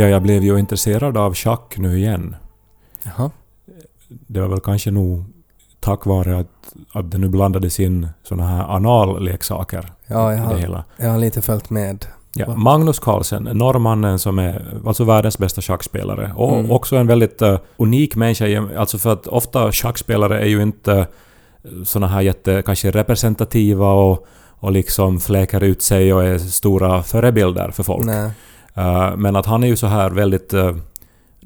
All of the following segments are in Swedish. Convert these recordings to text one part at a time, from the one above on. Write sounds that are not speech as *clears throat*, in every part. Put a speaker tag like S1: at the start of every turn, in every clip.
S1: Ja, jag blev ju intresserad av schack nu igen.
S2: Jaha.
S1: Det var väl kanske nog tack vare att, att det nu blandades in såna här analleksaker
S2: Ja,
S1: i
S2: jag
S1: det
S2: har,
S1: hela.
S2: jag har lite följt med.
S1: Ja? Magnus Carlsen, norrmannen som är alltså världens bästa schackspelare. Och
S2: Mm.
S1: också en väldigt eh, unik människa. Alltså för att ofta schackspelare är ju inte såna här jätte, kanske representativa och, och liksom fläkar ut sig och är stora förebilder för folk.
S2: Nej.
S1: Eh, men att han är ju så här väldigt... Uh,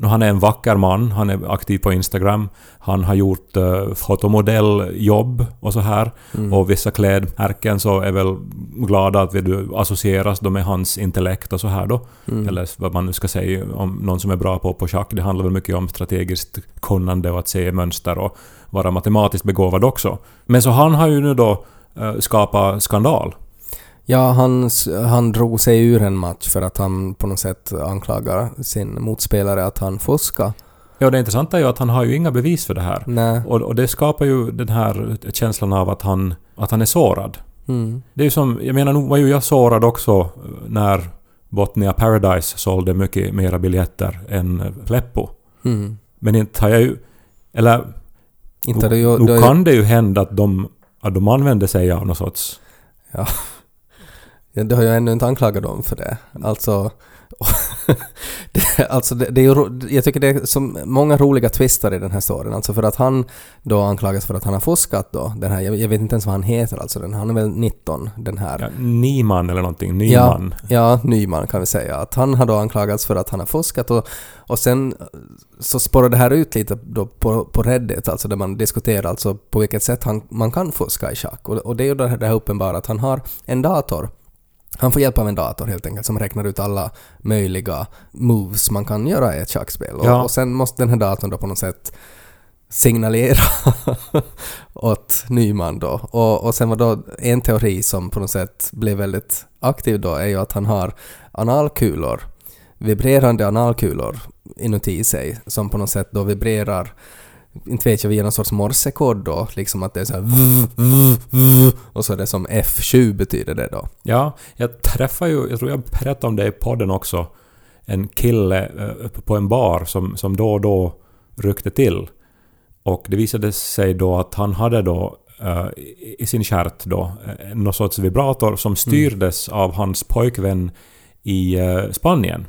S1: han är en vacker man, han är aktiv på Instagram. Han har gjort uh, fotomodelljobb och så här.
S2: Mm.
S1: Och vissa klädmärken så är väl glada att du associeras då med hans intellekt och så här då.
S2: Mm.
S1: Eller vad man nu ska säga om någon som är bra på, på schack. Det handlar väl mycket om strategiskt kunnande och att se mönster och vara matematiskt begåvad också. Men så han har ju nu då uh, skapat skandal.
S2: Ja, han, han drog sig ur en match för att han på något sätt anklagar sin motspelare att han fuskar.
S1: Ja, det intressanta är ju att han har ju inga bevis för det här.
S2: Nej.
S1: Och, och det skapar ju den här känslan av att han, att han är sårad.
S2: Mm.
S1: Det är ju som, jag menar nog var ju jag sårad också när Botnia Paradise sålde mycket mera biljetter än Pleppo.
S2: Mm.
S1: Men inte har jag ju... Eller...
S2: Inte det, ju, det,
S1: kan det ju hända att de, att de använder sig av någon sorts...
S2: Ja, det har jag ännu inte anklagat dem för det. Alltså... *laughs* det, alltså det, det är ju, jag tycker det är som många roliga twistar i den här storyn. Alltså för att han då anklagas för att han har fuskat då. Den här, jag, jag vet inte ens vad han heter alltså. Den, han är väl 19, den här.
S1: Ja, Niman eller någonting. Nyman.
S2: Ja, Nyman kan vi säga. Att han har då anklagats för att han har fuskat och, och sen så spårar det här ut lite då på, på Reddit, alltså där man diskuterar alltså på vilket sätt han, man kan fuska i schack. Och, och det är ju det här, det här uppenbara att han har en dator han får hjälp av en dator helt enkelt som räknar ut alla möjliga moves man kan göra i ett schackspel. Och,
S1: Ja.
S2: och sen måste den här datorn då på något sätt signalera *laughs* åt Nyman då. Och, och sen var då en teori som på något sätt blev väldigt aktiv då är ju att han har analkulor, vibrerande analkulor inuti sig som på något sätt då vibrerar inte vet jag, via någon sorts morsekod då, liksom att det är så här v, v, v, och så är det som F7 betyder det då.
S1: Ja, jag träffade ju, jag tror jag berättade om det i podden också, en kille eh, på en bar som, som då och då ryckte till. Och det visade sig då att han hade då eh, i sin stjärt då eh, någon sorts vibrator som styrdes av hans pojkvän i eh, Spanien.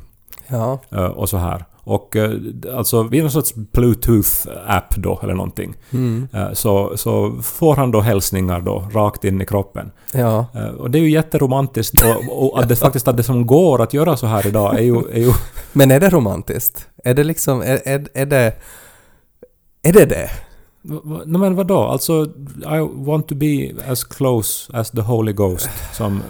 S2: Ja.
S1: eh, och så här. Och eh, alltså vid någon sorts Bluetooth-app då eller någonting.
S2: Mm.
S1: eh, Så, så får han då hälsningar då rakt in i kroppen.
S2: Ja.
S1: Eh, Och det är ju jätteromantiskt och, och att det *laughs* faktiskt att det som går att göra så här idag är ju... Är ju
S2: Men är det romantiskt? Är det liksom, är, är, är det... Är det det?
S1: nej men vadå? Alltså, I want to be as close as the Holy Ghost som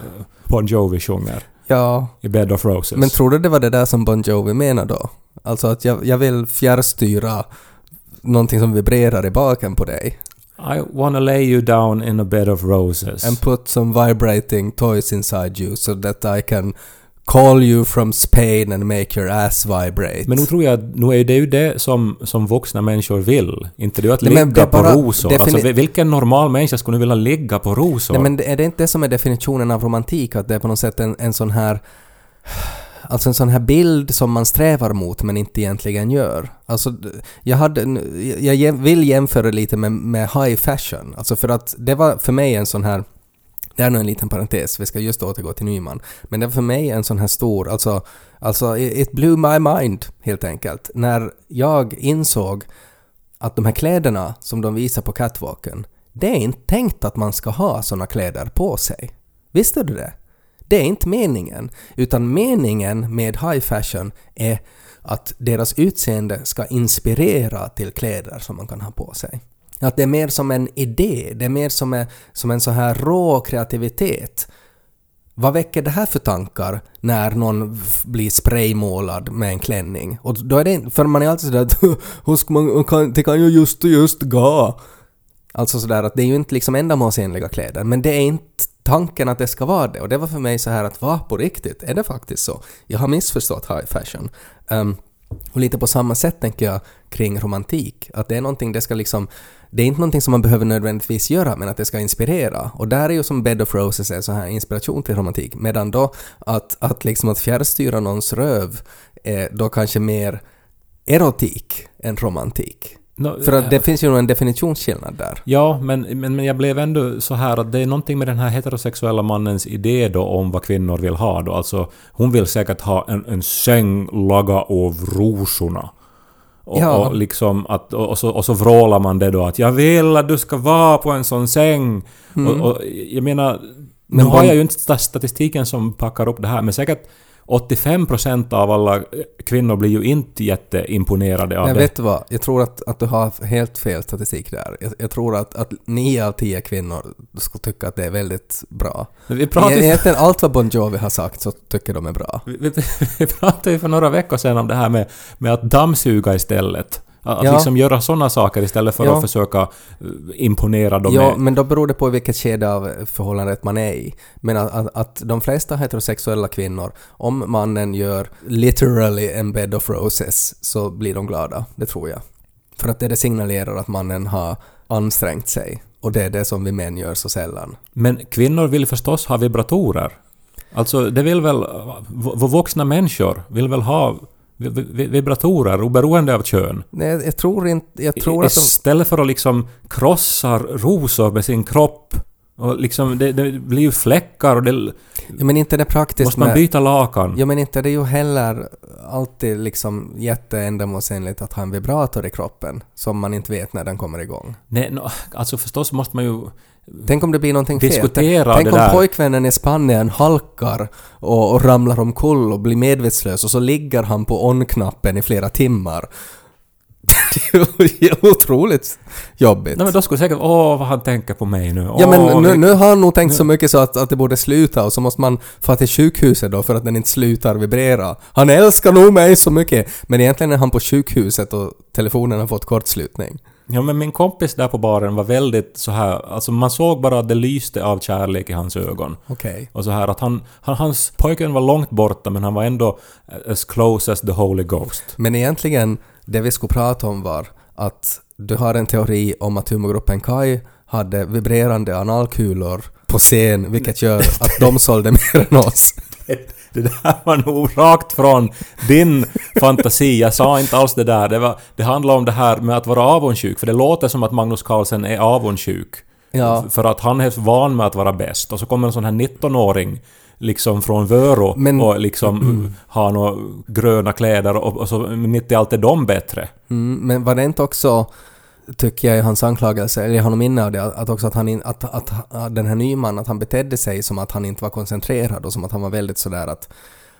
S1: Bon Jovi sjunger
S2: Ja.
S1: i Bed of Roses.
S2: Men tror du det var det där som Bon Jovi menade då? Alltså att jag, jag vill fjärrstyra någonting som vibrerar i baken på dig.
S1: I wanna lay you down in a bed of roses.
S2: And put some vibrating toys inside you so that I can call you from Spain and make your ass vibrate.
S1: Men nu tror jag att nu är det ju det som, som vuxna människor vill. Inte det att
S2: Nej,
S1: ligga på rosor. Alltså, vilken normal människa skulle vilja ligga på rosor?
S2: Nej men är det inte det som är definitionen av romantik? Att det är på något sätt en, en sån här... Alltså en sån här bild som man strävar mot men inte egentligen gör. Alltså, jag hade... Jag vill jämföra lite med, med high fashion. Alltså för att det var för mig en sån här... Det är nog en liten parentes, vi ska just återgå till Nyman. Men det var för mig en sån här stor, alltså... Alltså, it blew my mind, helt enkelt. När jag insåg att de här kläderna som de visar på catwalken, det är inte tänkt att man ska ha såna kläder på sig. Visste du det? Det är inte meningen. Utan meningen med high fashion är att deras utseende ska inspirera till kläder som man kan ha på sig. Att det är mer som en idé, det är mer som en, som en så här rå kreativitet. Vad väcker det här för tankar när någon blir spraymålad med en klänning? Och då är det för man är alltid sådär att *laughs* "Hur ska man, kan, det kan ju just just gå. Alltså sådär att det är ju inte liksom ändamålsenliga kläder, men det är inte tanken att det ska vara det. Och det var för mig så här att va, på riktigt? Är det faktiskt så? Jag har missförstått high fashion. Um, och lite på samma sätt tänker jag kring romantik. Att det är någonting, det ska liksom... Det är inte någonting som man behöver nödvändigtvis göra, men att det ska inspirera. Och där är ju som Bed of Roses är så här inspiration till romantik. Medan då att, att liksom att fjärrstyra någons röv är då kanske mer erotik än romantik.
S1: No,
S2: För att det finns ju en definitionsskillnad där.
S1: Ja, men, men, men jag blev ändå så här att det är någonting med den här heterosexuella mannens idé då om vad kvinnor vill ha då. Alltså, hon vill säkert ha en, en säng lagad av rosorna. Och,
S2: Ja.
S1: och, liksom att, och, så, och så vrålar man det då att jag vill att du ska vara på en sån säng. Och, och jag menar, nu
S2: Mm. Men
S1: har jag ju inte sta- statistiken som packar upp det här, men säkert 85% av alla kvinnor blir ju inte jätteimponerade av
S2: Men
S1: det.
S2: vet du vad? Jag tror att, att du har helt fel statistik där. Jag, jag tror att, att nio av tio kvinnor skulle tycka att det är väldigt bra.
S1: Men Vi pratade, ju-
S2: Egentligen allt vad Bon Jovi har sagt så tycker de är bra.
S1: vi, vi, *laughs* vi pratade ju för några veckor sedan om det här med, med att dammsuga istället. Att
S2: Ja.
S1: liksom göra sådana saker istället för
S2: Ja.
S1: att försöka eh, imponera dem
S2: Ja,
S1: med...
S2: men då beror det på i vilket skede av förhållandet man är i. Men att, att, att de flesta heterosexuella kvinnor, om mannen gör literally en bed of roses, så blir de glada. Det tror jag. För att det, det signalerar att mannen har ansträngt sig. Och det är det som vi män gör så sällan.
S1: Men kvinnor vill förstås ha vibratorer. Alltså, det vill väl... Vuxna människor vill väl ha vibratorer oberoende av kön.
S2: Nej, jag tror inte... Jag tror att de...
S1: Istället för att liksom krossa rosor med sin kropp. Och liksom, det, det blir ju fläckar och det...
S2: Ja, men inte det praktiskt
S1: Måste man byta lakan?
S2: Ja, men inte det är ju heller alltid liksom jätteändamålsenligt att ha en vibrator i kroppen som man inte vet när den kommer igång.
S1: Nej, no, alltså förstås måste man ju
S2: Tänk om det blir någonting fel.
S1: diskutera
S2: Tänk
S1: det
S2: om
S1: där.
S2: pojkvännen i Spanien halkar och, och ramlar omkull och blir medvetslös och så ligger han på on-knappen i flera timmar. *laughs* Det är otroligt jobbigt.
S1: Nej men då skulle säkert åh vad han tänker på mig nu.
S2: Ja men
S1: Åh,
S2: nu, nu har han nog tänkt så mycket så att, att det borde sluta och så måste man få till sjukhuset då för att den inte slutar vibrera. Han älskar nog mig så mycket! Men egentligen är han på sjukhuset och telefonen har fått kortslutning.
S1: Ja men min kompis där på baren var väldigt så här, alltså man såg bara att det lyste av kärlek i hans ögon.
S2: Okej.
S1: Och så här att han, han hans pojken var långt borta men han var ändå as close as the Holy Ghost.
S2: Men egentligen, det vi skulle prata om var att du har en teori om att humorgruppen Kai hade vibrerande analkulor på scen, vilket gör att de sålde mer än oss. *laughs*
S1: Det där *laughs* var nog rakt från din fantasi. Jag sa inte alls det där. Det, var, det handlar om det här med att vara avundsjuk. För det låter som att Magnus Carlsen är avundsjuk.
S2: Ja.
S1: För att han är van med att vara bäst. Och så kommer en sån här 19-åring liksom från Vörå
S2: Men-
S1: och liksom *clears throat* har några gröna kläder och, och så mitt i allt är de bättre.
S2: Mm, men var det inte också, tycker jag i hans anklagelse, eller nog minne av det, att också att, han in, att, att, att den här Nyman, att han betedde sig som att han inte var koncentrerad och som att han var väldigt sådär att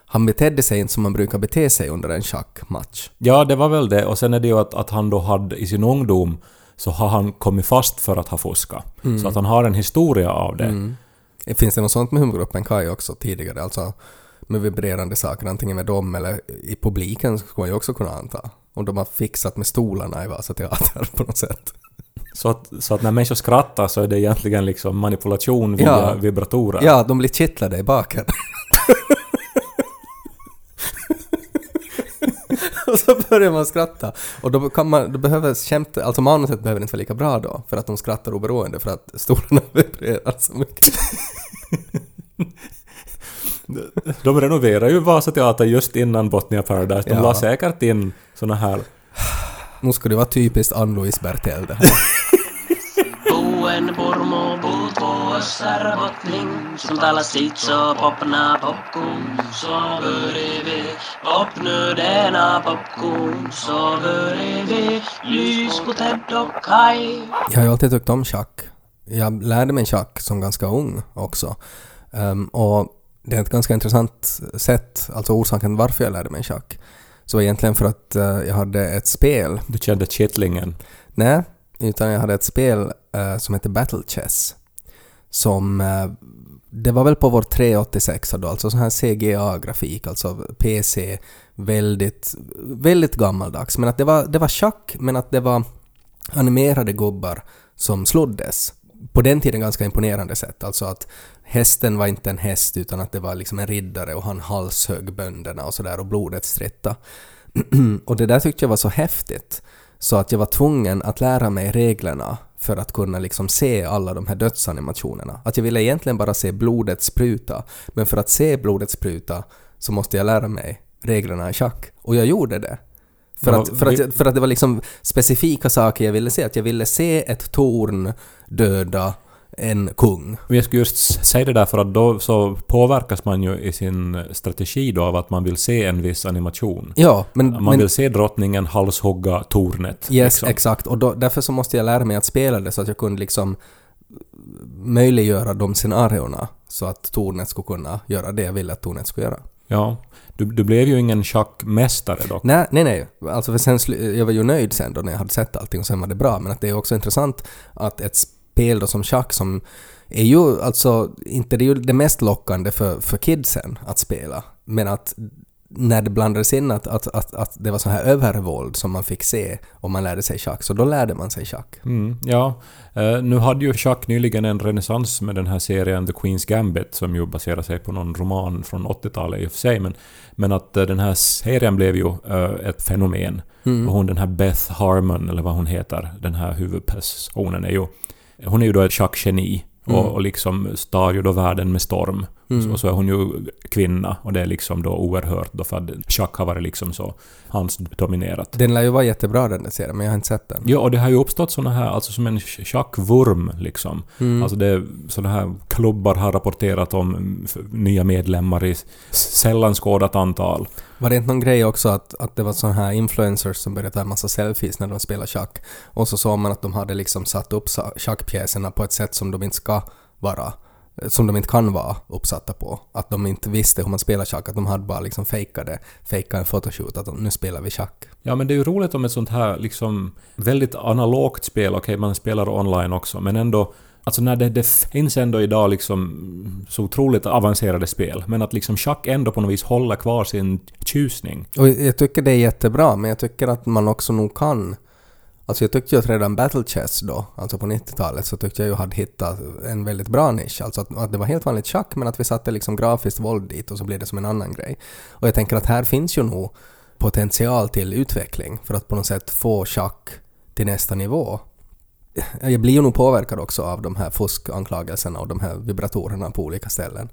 S2: han betedde sig inte som man brukar bete sig under en schackmatch.
S1: Ja, det var väl det. Och sen är det ju att, att han då hade i sin ungdom så har han kommit fast för att ha fuskat. Så att han har en historia av det.
S2: Mm. Finns det något sånt med humorgruppen Kai också tidigare? Alltså med vibrerande saker, antingen med dem eller i publiken skulle man ju också kunna anta. Om de har fixat med stolarna i Vasa Teater *laughs* på något sätt.
S1: Så att, så att när människor skrattar så är det egentligen liksom manipulation via
S2: Ja.
S1: vibratorer.
S2: Ja, de blir kittlade i baken. *laughs* och så börjar man skratta. Och då, kan man, då behöver skämt, alltså manuset behöver inte vara lika bra då, för att de skrattar oberoende för att stolarna *laughs* vibrerar så mycket.
S1: De renoverar ju Vasa Teater just innan Botnia Paradise. De
S2: Ja.
S1: la säkert in såna här...
S2: Nu ska det vara typiskt Ann-Louise Bertel det här.
S3: Buen purmu puut puussar botning, som talar sitt så popna popcorn, så bredvid lys på Ted och Kai.
S2: Jag har ju alltid tyckt om schack. Jag lärde mig schack som ganska ung också. Ehm, och det är ett ganska intressant sätt, alltså orsaken varför jag lärde mig schack. Så egentligen för att eh, jag hade ett spel,
S1: Du kände kittlingen.
S2: nej, utan jag hade ett spel eh, som heter Battle Chess. Som, eh, det var väl på vår 386 då, alltså sån här CGA-grafik, alltså PC, väldigt, väldigt gammaldags. Men att det var, det var schack, men att det var animerade gubbar som sloddes. På den tiden ganska imponerande sätt, alltså att hästen var inte en häst utan att det var liksom en riddare och han halshögg bönderna och sådär och blodet stritta. *clears throat* och det där tyckte jag var så häftigt så att jag var tvungen att lära mig reglerna för att kunna liksom se alla de här dödsanimationerna. Att jag ville egentligen bara se blodet spruta, men för att se blodet spruta så måste jag lära mig reglerna i schack. Och jag gjorde det. För,
S1: Ja,
S2: att, för, att,
S1: vi-
S2: jag- för att det var liksom specifika saker jag ville se. Att jag ville se ett torn döda en kung.
S1: Men jag skulle just säga det där för att då så påverkas man ju i sin strategi då av att man vill se en viss animation.
S2: Ja, men...
S1: Man
S2: men
S1: vill se drottningen halshugga tornet.
S2: yes,
S1: liksom.
S2: exakt. Och då, därför så måste jag lära mig att spela det så att jag kunde liksom möjliggöra de scenarierna så att tornet skulle kunna göra det jag ville att tornet skulle göra.
S1: Ja. Du, du blev ju ingen schackmästare dock.
S2: Nej, nej, nej. Alltså för sen, jag var ju nöjd sen då när jag hade sett allting och sen var det bra. Men att det är också intressant att ett spel då som schack som är ju alltså inte det är ju det mest lockande för, för kidsen att spela. Men att när det blandades in att, att, att, att det var så här övervåld som man fick se om man lärde sig schack, så då lärde man sig schack.
S1: Mm, ja. Eh, nu hade ju schack nyligen en renässans med den här serien The Queen's Gambit som ju baserar sig på någon roman från 80-talet i och för sig. Men, men att eh, den här serien blev ju eh, ett fenomen.
S2: Mm.
S1: Och hon den här Beth Harmon, eller vad hon heter, den här huvudpersonen är ju... Hon är ju då ett schackgeni.
S2: Mm.
S1: Och, och liksom star ju då världen med storm.
S2: Mm.
S1: Och så är hon ju kvinna och det är liksom då oerhört då för att schack har varit liksom så hans dominerat.
S2: Den lär ju vara jättebra den där serien, men jag har inte sett den.
S1: Ja, och det har ju uppstått såna här, alltså som en schackvurm liksom.
S2: Mm.
S1: Alltså det, såna här klubbar har rapporterat om nya medlemmar i sällan skådat antal.
S2: Var det inte någon grej också att, att det var såna här influencers som började ta en massa selfies när de spelade schack? Och så såg man att de hade liksom satt upp schackpjäserna på ett sätt som de inte ska vara. Eh, Som de inte kan vara uppsatta på. Att de inte visste hur man spelar schack, att de hade bara liksom fejkade, fejkade en photoshoot att de, nu spelar vi schack.
S1: Ja, men det är ju roligt om ett sånt här liksom väldigt analogt spel, okej man spelar online också, men ändå Alltså när det, det finns ändå idag liksom så otroligt avancerade spel, men att liksom schack ändå på något vis håller kvar sin tjusning.
S2: Och jag tycker det är jättebra, men jag tycker att man också nog kan Alltså jag tyckte ju att redan Battle Chess då, alltså på 90-talet, så tyckte jag ju hade hittat en väldigt bra nisch. Alltså att, att det var helt vanligt schack, men att vi satte liksom grafiskt våld dit och så blir det som en annan grej. Och jag tänker att här finns ju nog potential till utveckling för att på något sätt få schack till nästa nivå. Jag blir ju nog påverkad också av de här fuskanklagelserna och de här vibratorerna på olika ställen.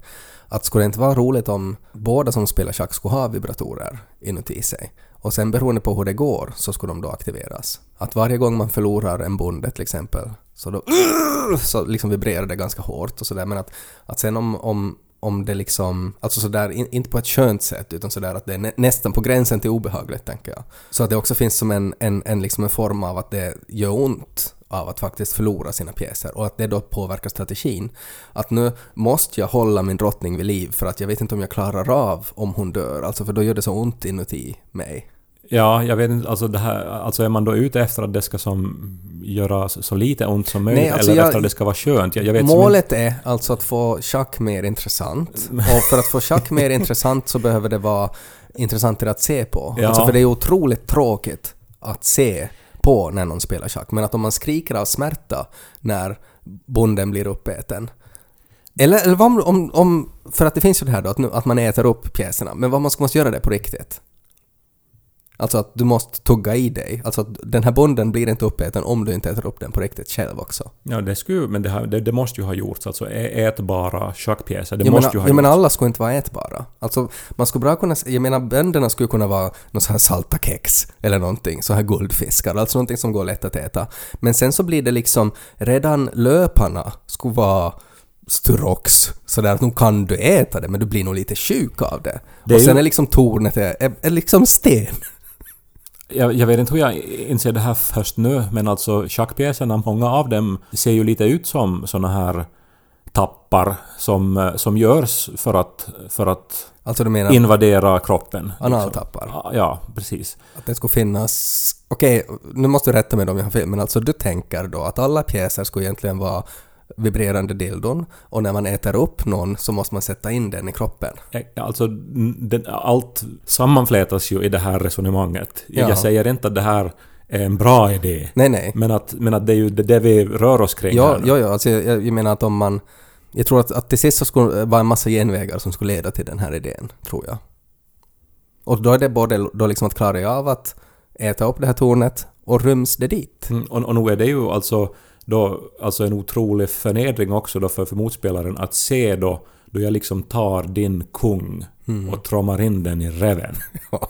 S2: Att skulle det inte vara roligt om båda som spelar schack skulle ha vibratorer inuti sig och sen beroende på hur det går så skulle de då aktiveras. Att varje gång man förlorar en bonde till exempel så då så liksom vibrerar det ganska hårt och sådär men att, att sen om, om, om det liksom, alltså sådär, in, inte på ett skönt sätt utan sådär att det är nä, nästan på gränsen till obehagligt tänker jag. Så att det också finns som en, en, en, liksom en form av att det gör ont av att faktiskt förlora sina pjäser och att det då påverkar strategin. Att nu måste jag hålla min drottning vid liv för att jag vet inte om jag klarar av om hon dör, alltså för då gör det så ont inuti mig.
S1: Ja, jag vet inte, alltså det här, alltså är man då ute efter att det ska som göra så lite ont som möjligt
S2: Nej, alltså
S1: eller
S2: jag-
S1: efter att det ska vara skönt? Jag, jag vet som
S2: Målet är alltså att få schack mer intressant. Och för att få schack mer *laughs* intressant så behöver det vara intressantare att se på.
S1: Ja.
S2: Alltså för det är otroligt tråkigt att se på när någon spelar schack. Men att om man skriker av smärta när bonden blir uppäten. Eller, eller om, om, om... För att det finns ju det här då att, nu, att man äter upp pjäserna. Men vad man ska måste göra det på riktigt. Alltså att du måste tugga i dig. Alltså att den här bonden blir inte uppäten om du inte äter upp den på riktigt själv också.
S1: Ja, det skulle men det, här, det, det måste ju ha gjorts. Alltså ätbara schackpjäser. Det
S2: jag
S1: måste
S2: menar,
S1: ju ha
S2: jag menar alla skulle inte vara ätbara. Alltså man skulle bra kunna... Jag menar bönderna skulle kunna vara någon så här salta kex eller någonting, så här guldfiskar, alltså någonting som går lätt att äta. Men sen så blir det liksom, redan löparna skulle vara Sturox, sådär att nu kan du äta det men du blir nog lite sjuk av det.
S1: Det
S2: och sen
S1: ju-
S2: är liksom tornet är, är, är liksom sten.
S1: Jag, jag vet inte hur jag inser det här först nu, men alltså schackpjäserna, många av dem ser ju lite ut som såna här tappar som, eh, som görs för att, för att
S2: Alltså
S1: invadera kroppen.
S2: analtappar?
S1: Liksom. Ja, precis.
S2: Att det skulle finnas... Okej, nu måste du rätta mig om jag har fel, men alltså du tänker då att alla pjäser skulle egentligen vara vibrerande dildon och när man äter upp någon så måste man sätta in den i kroppen.
S1: Ja, Alltså, den, allt sammanflätas ju i det här resonemanget. Jag,
S2: Ja.
S1: jag säger inte att det här är en bra idé.
S2: Nej, nej.
S1: Men att, men att det är ju det, det vi rör oss kring
S2: Ja,
S1: här
S2: ja, ja alltså jag, jag menar att om man... Jag tror att, att till sist så skulle det vara en massa genvägar som skulle leda till den här idén, tror jag. Och då är det både då liksom att klara av att äta upp det här tornet och ryms det dit.
S1: Mm, och, och nog är det ju alltså då alltså en otrolig förnedring också då för, för motspelaren att se då då jag liksom tar din kung och trommar in den i reven. *laughs*
S2: Ja,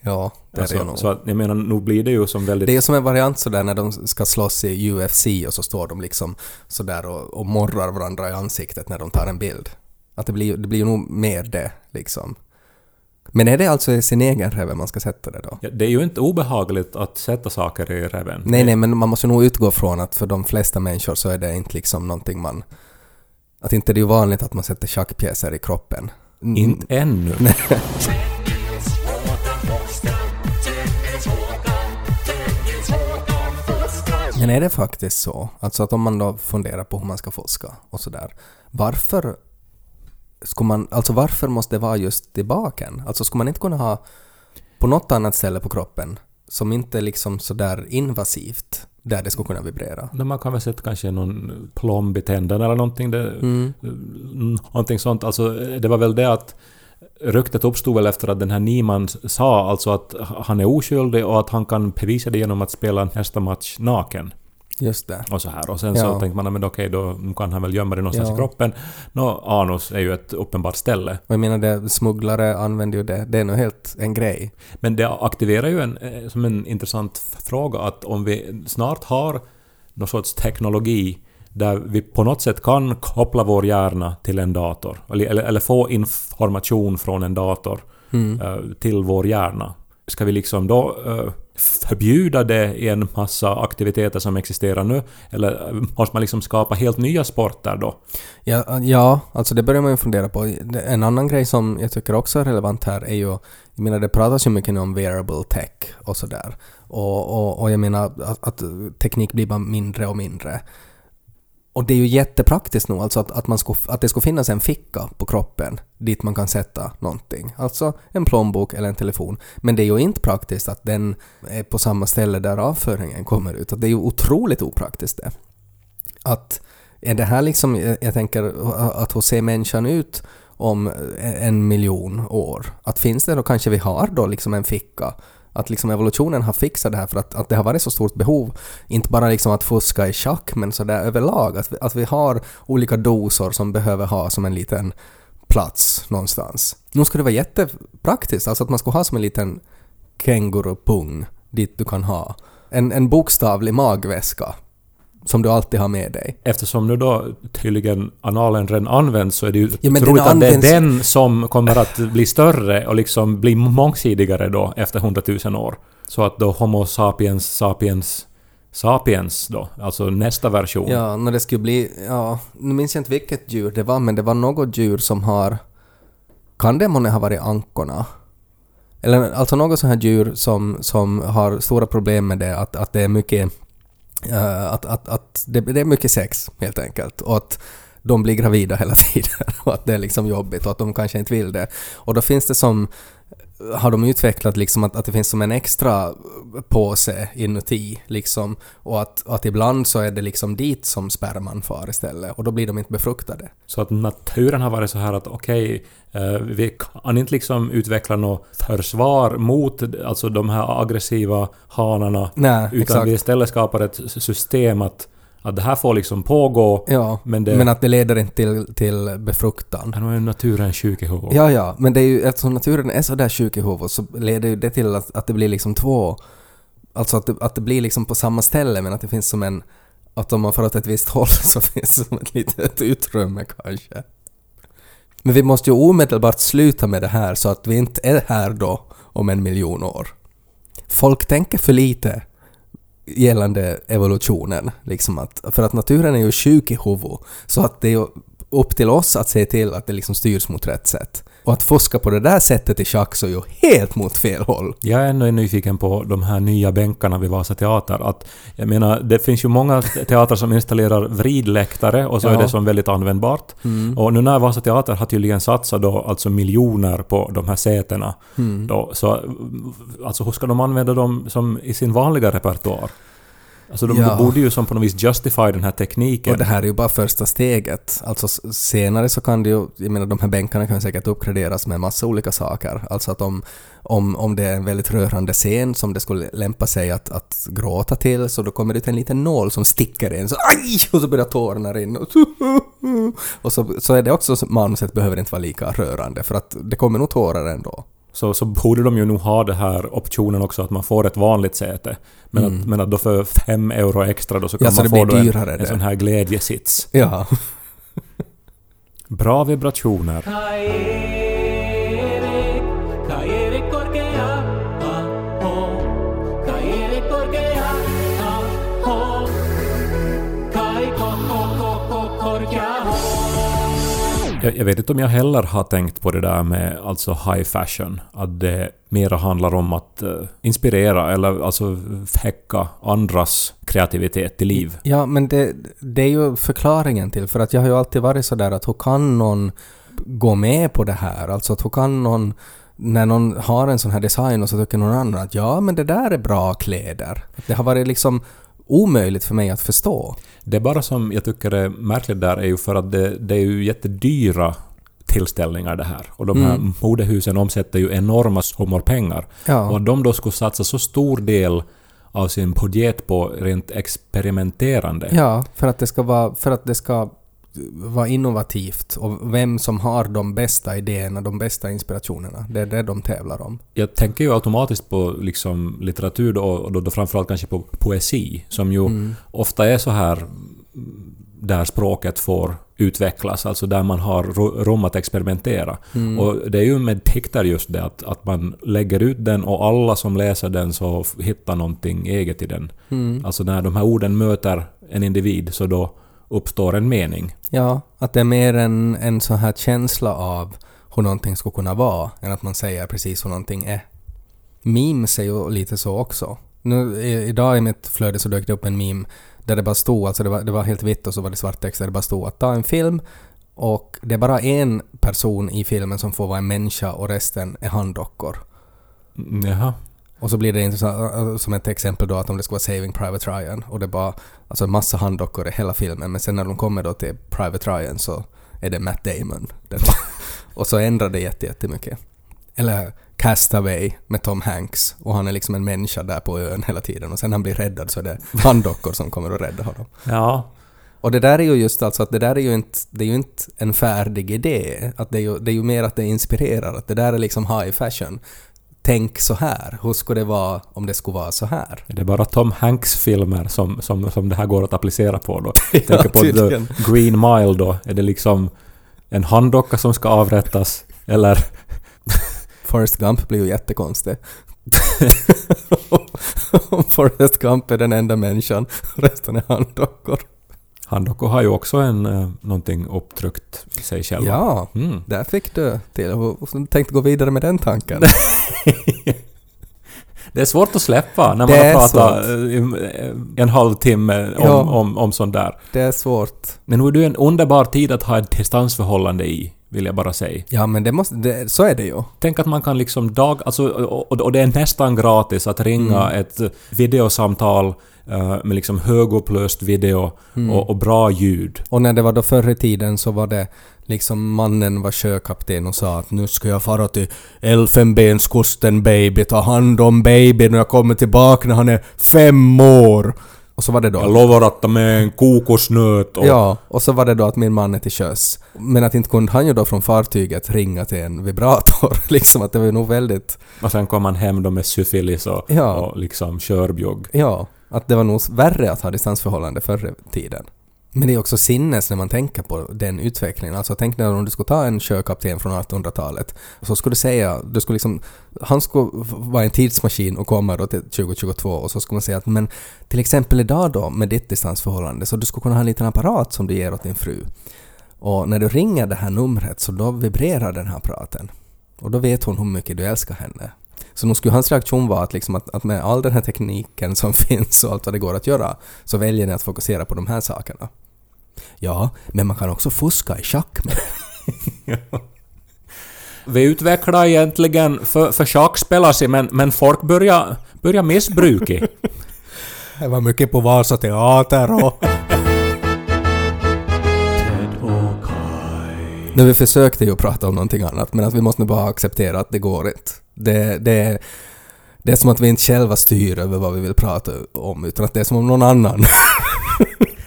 S2: ja det är det
S1: Alltså,
S2: nog.
S1: så att, jag menar, nog blir det ju som väldigt...
S2: Det är som en variant sådär när de ska slåss i UFC och så står de liksom sådär och, och morrar varandra i ansiktet när de tar en bild. Att det blir, det blir ju nog mer det liksom. Men är det alltså i sin egen reve man ska sätta det då?
S1: Ja, det är ju inte obehagligt att sätta saker i reven.
S2: Nej, nej, men man måste nog utgå från att för de flesta människor så är det inte liksom någonting man... Att inte det är vanligt att man sätter schackpjäser i kroppen. Mm.
S1: Inte ännu.
S2: Men är det faktiskt så? Alltså att om man då funderar på hur man ska fuska och sådär. Varför ska man, alltså varför måste det vara just i baken? Alltså ska man inte kunna ha på något annat ställe på kroppen som inte är liksom sådär invasivt där det ska kunna vibrera?
S1: Men Man kan väl sätta kanske någon plomb i tänderna eller någonting. Det,
S2: Mm.
S1: mm, någonting sånt. Alltså, det var väl det att ryktet uppstod väl efter att den här Niemann sa alltså att han är oskyldig och att han kan bevisa det genom att spela nästa match naken.
S2: Just det.
S1: Och så här. Och sen så
S2: Ja.
S1: tänkte man, men okej, då kan han väl gömma det någonstans
S2: Ja.
S1: i kroppen. Nå, anus är ju ett uppenbart ställe.
S2: Och jag menar det, smugglare använder ju det. Det är nog helt en grej.
S1: Men det aktiverar ju en, eh, som en intressant fråga att om vi snart har någon sorts teknologi där vi på något sätt kan koppla vår hjärna till en dator, eller, eller, eller få information från en dator
S2: Mm.
S1: eh, till vår hjärna. Ska vi liksom då eh, förbjuda det i en massa aktiviteter som existerar nu? Eller måste man liksom skapa helt nya sporter då?
S2: Ja, ja, alltså det börjar man ju fundera på. En annan grej som jag tycker också är relevant här är ju, jag menar det pratas ju mycket nu om wearable tech och sådär. Och, och, och jag menar att, att teknik blir bara mindre och mindre. Och det är ju jättepraktiskt nog, alltså att, att, man ska, att det ska finnas en ficka på kroppen dit man kan sätta någonting. Alltså en plånbok eller en telefon. Men det är ju inte praktiskt att den är på samma ställe där avföringen kommer ut. Att det är ju otroligt opraktiskt det. Att är det här liksom, jag jag tänker att hur ser människan ut om en miljon år? Att finns det då kanske vi har då liksom en ficka? Att liksom evolutionen har fixat det här för att, att det har varit så stort behov, inte bara liksom att fuska i schack men sådär överlag, att vi, att vi har olika dosor som behöver ha som en liten plats någonstans. Nu skulle det vara jättepraktiskt, alltså att man skulle ha som en liten kängurupung dit du kan ha. En, en bokstavlig magväska som du alltid har med dig.
S1: Eftersom nu då tydligen analen redan används så är det ju
S2: Ja,
S1: troligt att det är den som kommer att bli större och liksom bli mångsidigare då efter hundratusen år. Så att då Homo sapiens sapiens sapiens då, alltså nästa version.
S2: Ja, när det skulle bli... Ja, nu minns jag inte vilket djur det var, men det var något djur som har... Kan det månne ha varit ankorna? Eller alltså något sånt här djur som, som har stora problem med det, att, att det är mycket... Eh, att, att, att det, det är mycket sex, helt enkelt. Och att de blir gravida hela *laughs* tiden. Och att det är liksom jobbigt och att de kanske inte vill det. Och då finns det som har de utvecklat liksom att, att det finns som en extra påse inuti liksom och att, och att ibland så är det liksom dit som sperman far istället och då blir de inte befruktade.
S1: Så att naturen har varit så här att okej, eh, vi kan inte liksom utveckla något försvar mot alltså de här aggressiva hanarna.
S2: Nej,
S1: utan
S2: exakt.
S1: vi istället skapar ett system att, att det här får liksom pågå.
S2: Ja,
S1: Men
S2: men,
S1: det-
S2: att det leder inte till, till befruktan.
S1: Var ju naturen sjuk i huvudet.
S2: Ja, ja, men det är ju eftersom naturen är så där sjuk i huvudet så leder ju det till att, att det blir liksom två... Alltså att det, att det blir liksom på samma ställe men att det finns som en... Att om man får åt ett visst håll *laughs* så finns det som ett litet utrymme kanske. Men vi måste ju omedelbart sluta med det här så att vi inte är här då om en miljon år. Folk tänker för lite gällande evolutionen. Liksom att, för att naturen är ju sjuk i huvudet. Så att det är ju upp till oss att se till att det liksom styrs mot rätt sätt. Och att fuska på det där sättet i schack så är ju helt mot fel håll.
S1: Jag är ändå nyfiken på de här nya bänkarna vid Vasa Teater. Att, jag menar, det finns ju många teatrar som installerar vridläktare och så
S2: Ja.
S1: är det som väldigt användbart.
S2: Mm.
S1: Och nu när Vasa Teater har tydligen satsat då alltså miljoner på de här sätena.
S2: Mm.
S1: Då, så alltså hur ska de använda dem som i sin vanliga repertoar? Alltså de,
S2: Ja.
S1: de borde ju som på något vis justify den här tekniken.
S2: Och det här är ju bara första steget. Alltså senare så kan det ju, jag menar de här bänkarna kan säkert uppgraderas med massa olika saker. Alltså att om, om, om det är en väldigt rörande scen som det skulle lämpa sig att, att gråta till så då kommer det ut en liten nål som sticker in så aj! Och så börjar tårarna rinna. *laughs* Och så, så är det också, så manuset behöver inte vara lika rörande för att det kommer nog tårar ändå.
S1: Så, så borde de ju nog ha det här optionen också att man får ett vanligt säte. Men, att, men att då för fem euro extra då så kan
S2: Mm. Ja, så
S1: man
S2: det
S1: få en, en
S2: det.
S1: sån här glädjesits.
S2: Ja.
S1: Bra vibrationer. Jag, jag vet inte om jag heller har tänkt på det där med alltså high fashion. Att det mera handlar om att uh, inspirera eller alltså häcka andras kreativitet till liv.
S2: Ja, men det, det är ju förklaringen till, för att jag har ju alltid varit sådär att hur kan någon gå med på det här? Alltså att hur kan någon, när någon har en sån här design och så tycker någon annan att ja, men det där är bra kläder. Det har varit liksom omöjligt för mig att förstå.
S1: Det är bara som jag tycker är märkligt där är ju för att det, det är ju jättedyra tillställningar det här. Och de här
S2: Mm.
S1: modehusen omsätter ju enorma summor pengar. Och
S2: Ja,
S1: att de då skulle satsa så stor del av sin budget på rent experimenterande.
S2: ja för, att det ska vara, för att det ska vara innovativt och vem som har de bästa idéerna, de bästa inspirationerna. Det är det de tävlar om.
S1: Jag tänker ju automatiskt på liksom litteratur då, och då, då framförallt kanske på poesi, som ju
S2: Mm.
S1: ofta är så här där språket får utvecklas, alltså där man har rum att experimentera.
S2: Mm.
S1: Och det är ju med dikter just det att, att man lägger ut den och alla som läser den så hittar någonting eget i den.
S2: Mm.
S1: Alltså när de här orden möter en individ så då uppstår en mening.
S2: Ja, att det är mer en, en sån här känsla av hur någonting skulle kunna vara än att man säger precis hur någonting är. Memes är ju lite så också. Nu, i, idag i mitt flöde så dök det upp en meme där det bara stod, alltså det var, det var helt vitt och så var det svart text där det bara stod att ta en film och det är bara en person i filmen som får vara en människa och resten är handdockor.
S1: Jaha.
S2: Och så blir det intressant, som ett exempel då att om det ska vara Saving Private Ryan och det är bara alltså en massa handdockor i hela filmen men sen när de kommer då till Private Ryan så är det Matt Damon. *laughs* Och så ändrar det jätte- jättemycket. Eller Castaway med Tom Hanks och han är liksom en människa där på ön hela tiden och sen när han blir räddad så är det *laughs* handdockor som kommer att rädda honom.
S1: Ja.
S2: Och det där är ju just alltså att det där är ju inte, det är ju inte en färdig idé. Att det, är ju, det är ju mer att det inspirerar, att det där är liksom high fashion. Tänk så här, hur skulle det vara om det skulle vara så här?
S1: Det är bara Tom Hanks-filmer som, som, som det här går att applicera på då. *laughs* Jag tänker på. The Green Mile då. Är det liksom en handdocka som ska avrättas? Eller *laughs*
S2: Forrest Gump blir ju jättekonstig. *laughs* Forrest Gump är den enda människan, resten är handdockor.
S1: Handdockor har ju också en, eh, någonting upptryckt i sig själva.
S2: Ja,
S1: Mm.
S2: där fick du till. Hur tänkte gå vidare med den tanken? *laughs*
S1: Det är svårt att släppa när man har pratat eh, i en halvtimme om,
S2: Ja.
S1: om, om sånt där.
S2: Det är svårt.
S1: Men nu är det en underbar tid att ha ett distansförhållande i, vill jag bara säga.
S2: Ja, men det måste, det, så är det ju.
S1: Tänk att man kan liksom dag... Alltså, och, och det är nästan gratis att ringa
S2: Mm.
S1: ett videosamtal eh, med liksom högupplöst video
S2: Mm.
S1: och, och bra ljud.
S2: Och när det var då förr i tiden så var det liksom mannen var sjökapten och sa att nu ska jag fara till Elfenbenskusten baby, ta hand om babyn och jag kommer tillbaka när han är fem år. Och så var det då...
S1: Jag lovar att ta med en kokosnöt och...
S2: Ja, och så var det då att min man är till sjöss. Men att inte kunde han ju då från fartyget ringa till en vibrator. *laughs* liksom att det var ju nog väldigt...
S1: Och sen kom man hem då med syfilis och,
S2: Ja.
S1: och liksom körbjugg.
S2: Ja, att det var nog värre att ha distansförhållande förr i tiden. Men det är också sinnes när man tänker på den utvecklingen. Alltså tänk när om du skulle ta en sjökapten från 1800-talet och så skulle du säga, du skulle liksom, han skulle vara en tidsmaskin och komma då till 2022 och så skulle man säga att men till exempel idag då med ditt distansförhållande så du skulle kunna ha en liten apparat som du ger åt din fru. Och när du ringer det här numret så då vibrerar den här apparaten. Och då vet hon hur mycket du älskar henne. Så nog skulle hans reaktion vara att, liksom att, att med all den här tekniken som *laughs* finns och allt vad det går att göra så väljer ni att fokusera på de här sakerna. Ja, men man kan också fuska i schack med det. *laughs*
S1: Vi utvecklar egentligen för, för schackspelare men, men folk börjar, börjar missbruka. *laughs*
S2: Jag var mycket på Vasa teater och... Nu, vi försökte ju prata om någonting annat, men att vi måste nu bara acceptera att det går inte. Det, det, det är som att vi inte själva styr över vad vi vill prata om, utan att det är som om någon annan. *laughs*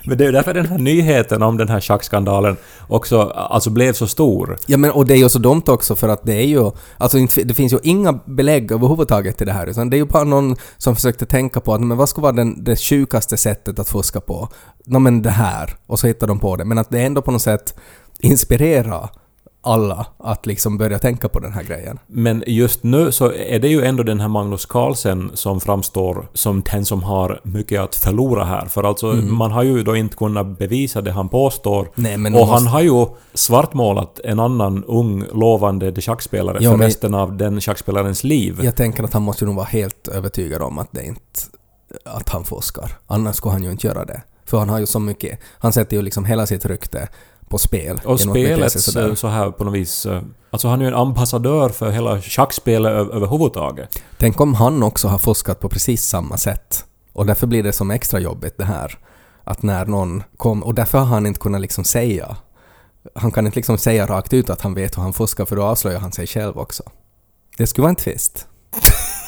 S1: Men det är ju därför den här nyheten om den här schackskandalen också alltså blev så stor.
S2: Ja men och det är ju så dumt också för att det är ju... Alltså det finns ju inga belägg överhuvudtaget till det här utan det är ju bara någon som försökte tänka på att men vad skulle vara den, det sjukaste sättet att fuska på? Nå men det här. Och så hittar de på det. Men att det ändå på något sätt inspirera alla att liksom börja tänka på den här grejen.
S1: Men just nu så är det ju ändå den här Magnus Carlsen som framstår som den som har mycket att förlora här. För alltså, man har ju då inte kunnat bevisa det han påstår.
S2: Nej, men
S1: och
S2: man
S1: han
S2: måste-
S1: har ju svartmålat en annan ung, lovande schackspelare
S2: Ja,
S1: för
S2: men-
S1: resten av den schackspelarens liv.
S2: Jag tänker att han måste nog vara helt övertygad om att det inte... att han fuskar. Annars skulle han ju inte göra det. För han har ju så mycket... Han sätter ju liksom hela sitt rykte på spel.
S1: Och spelet så, här på något vis... eh, Alltså han är ju en ambassadör för hela schackspelet överhuvudtaget.
S2: Tänk om han också har fuskat på precis samma sätt. Och därför blir det som extra jobbigt det här. Att när någon kom... Och därför har han inte kunnat liksom säga... Han kan inte liksom säga rakt ut att han vet hur han fuskar för då avslöjar han sig själv också. Det skulle vara en twist. *laughs*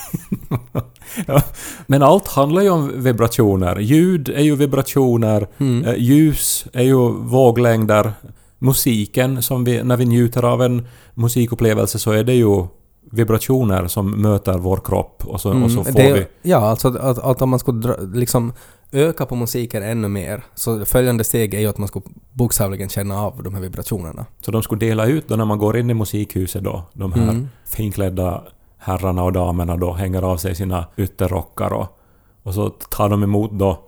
S1: Ja. *laughs* Men allt handlar ju om vibrationer. Ljud är ju vibrationer,
S2: Mm.
S1: eh, ljus är ju våglängder. Musiken, som vi, när vi njuter av en musikupplevelse så är det ju vibrationer som möter vår kropp och så, och så får
S2: Mm. det,
S1: vi...
S2: Ja, alltså att, att, att om man skulle dra, liksom öka på musiken ännu mer så följande steg är ju att man skulle bokstavligen känna av de här vibrationerna.
S1: Så de skulle dela ut då när man går in i musikhuset då, de här
S2: Mm.
S1: finklädda herrarna och damerna då hänger av sig sina ytterrockar och, och så tar de emot då,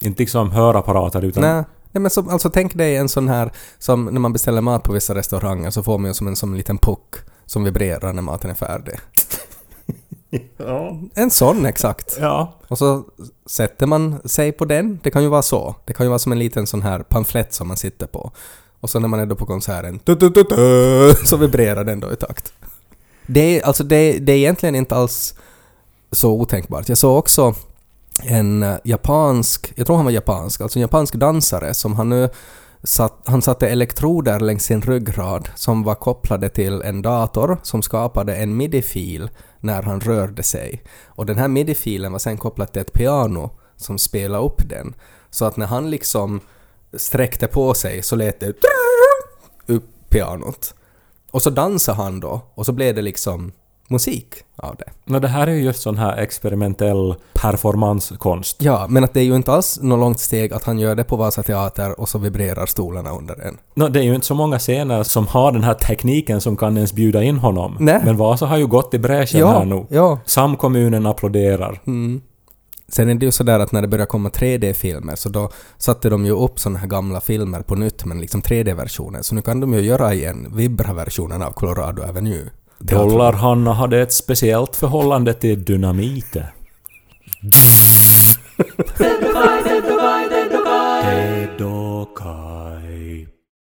S1: inte liksom hörapparater utan
S2: Nej, nej men som, alltså tänk dig en sån här som när man beställer mat på vissa restauranger så får man ju som en som en liten puck som vibrerar när maten är färdig. *laughs*
S1: Ja.
S2: En sån exakt.
S1: Ja.
S2: Och så sätter man sig på den. Det kan ju vara så. Det kan ju vara som en liten sån här pamflett som man sitter på. Och så när man är då på konserten tu, tu, tu, tu, så vibrerar den då i takt. Det är, alltså det, det är egentligen inte alls så otänkbart. Jag såg också en eh, japansk, jag tror han var japansk, alltså en japansk dansare som han nu satt, han satte elektroder längs sin ryggrad som var kopplade till en dator som skapade en midi-fil när han rörde sig. Och den här midi-filen var sen kopplad till ett piano som spelade upp den. Så att när han liksom sträckte på sig så lät det upp pianot. Och så dansade han då och så blev det liksom musik av det.
S1: Men det här är ju just sån här experimentell performanskonst.
S2: Ja, men att det är ju inte alls något långt steg att han gör det på Vasa Teater och så vibrerar stolarna under en.
S1: Nå, det är ju inte så många scener som har den här tekniken som kan ens bjuda in honom.
S2: Nej.
S1: Men Vasa har ju gått i bräschen här nu.
S2: ja.
S1: Samkommunen applåderar.
S2: Mm. Sen är det ju sådär att när det börjar komma 3D-filmer så då satte de ju upp såna här gamla filmer på nytt men liksom 3D-versioner. Så nu kan de ju göra igen Vibra-versionen av Colorado Avenue.
S1: Dollar-Hanna hade ett speciellt förhållande till dynamiter.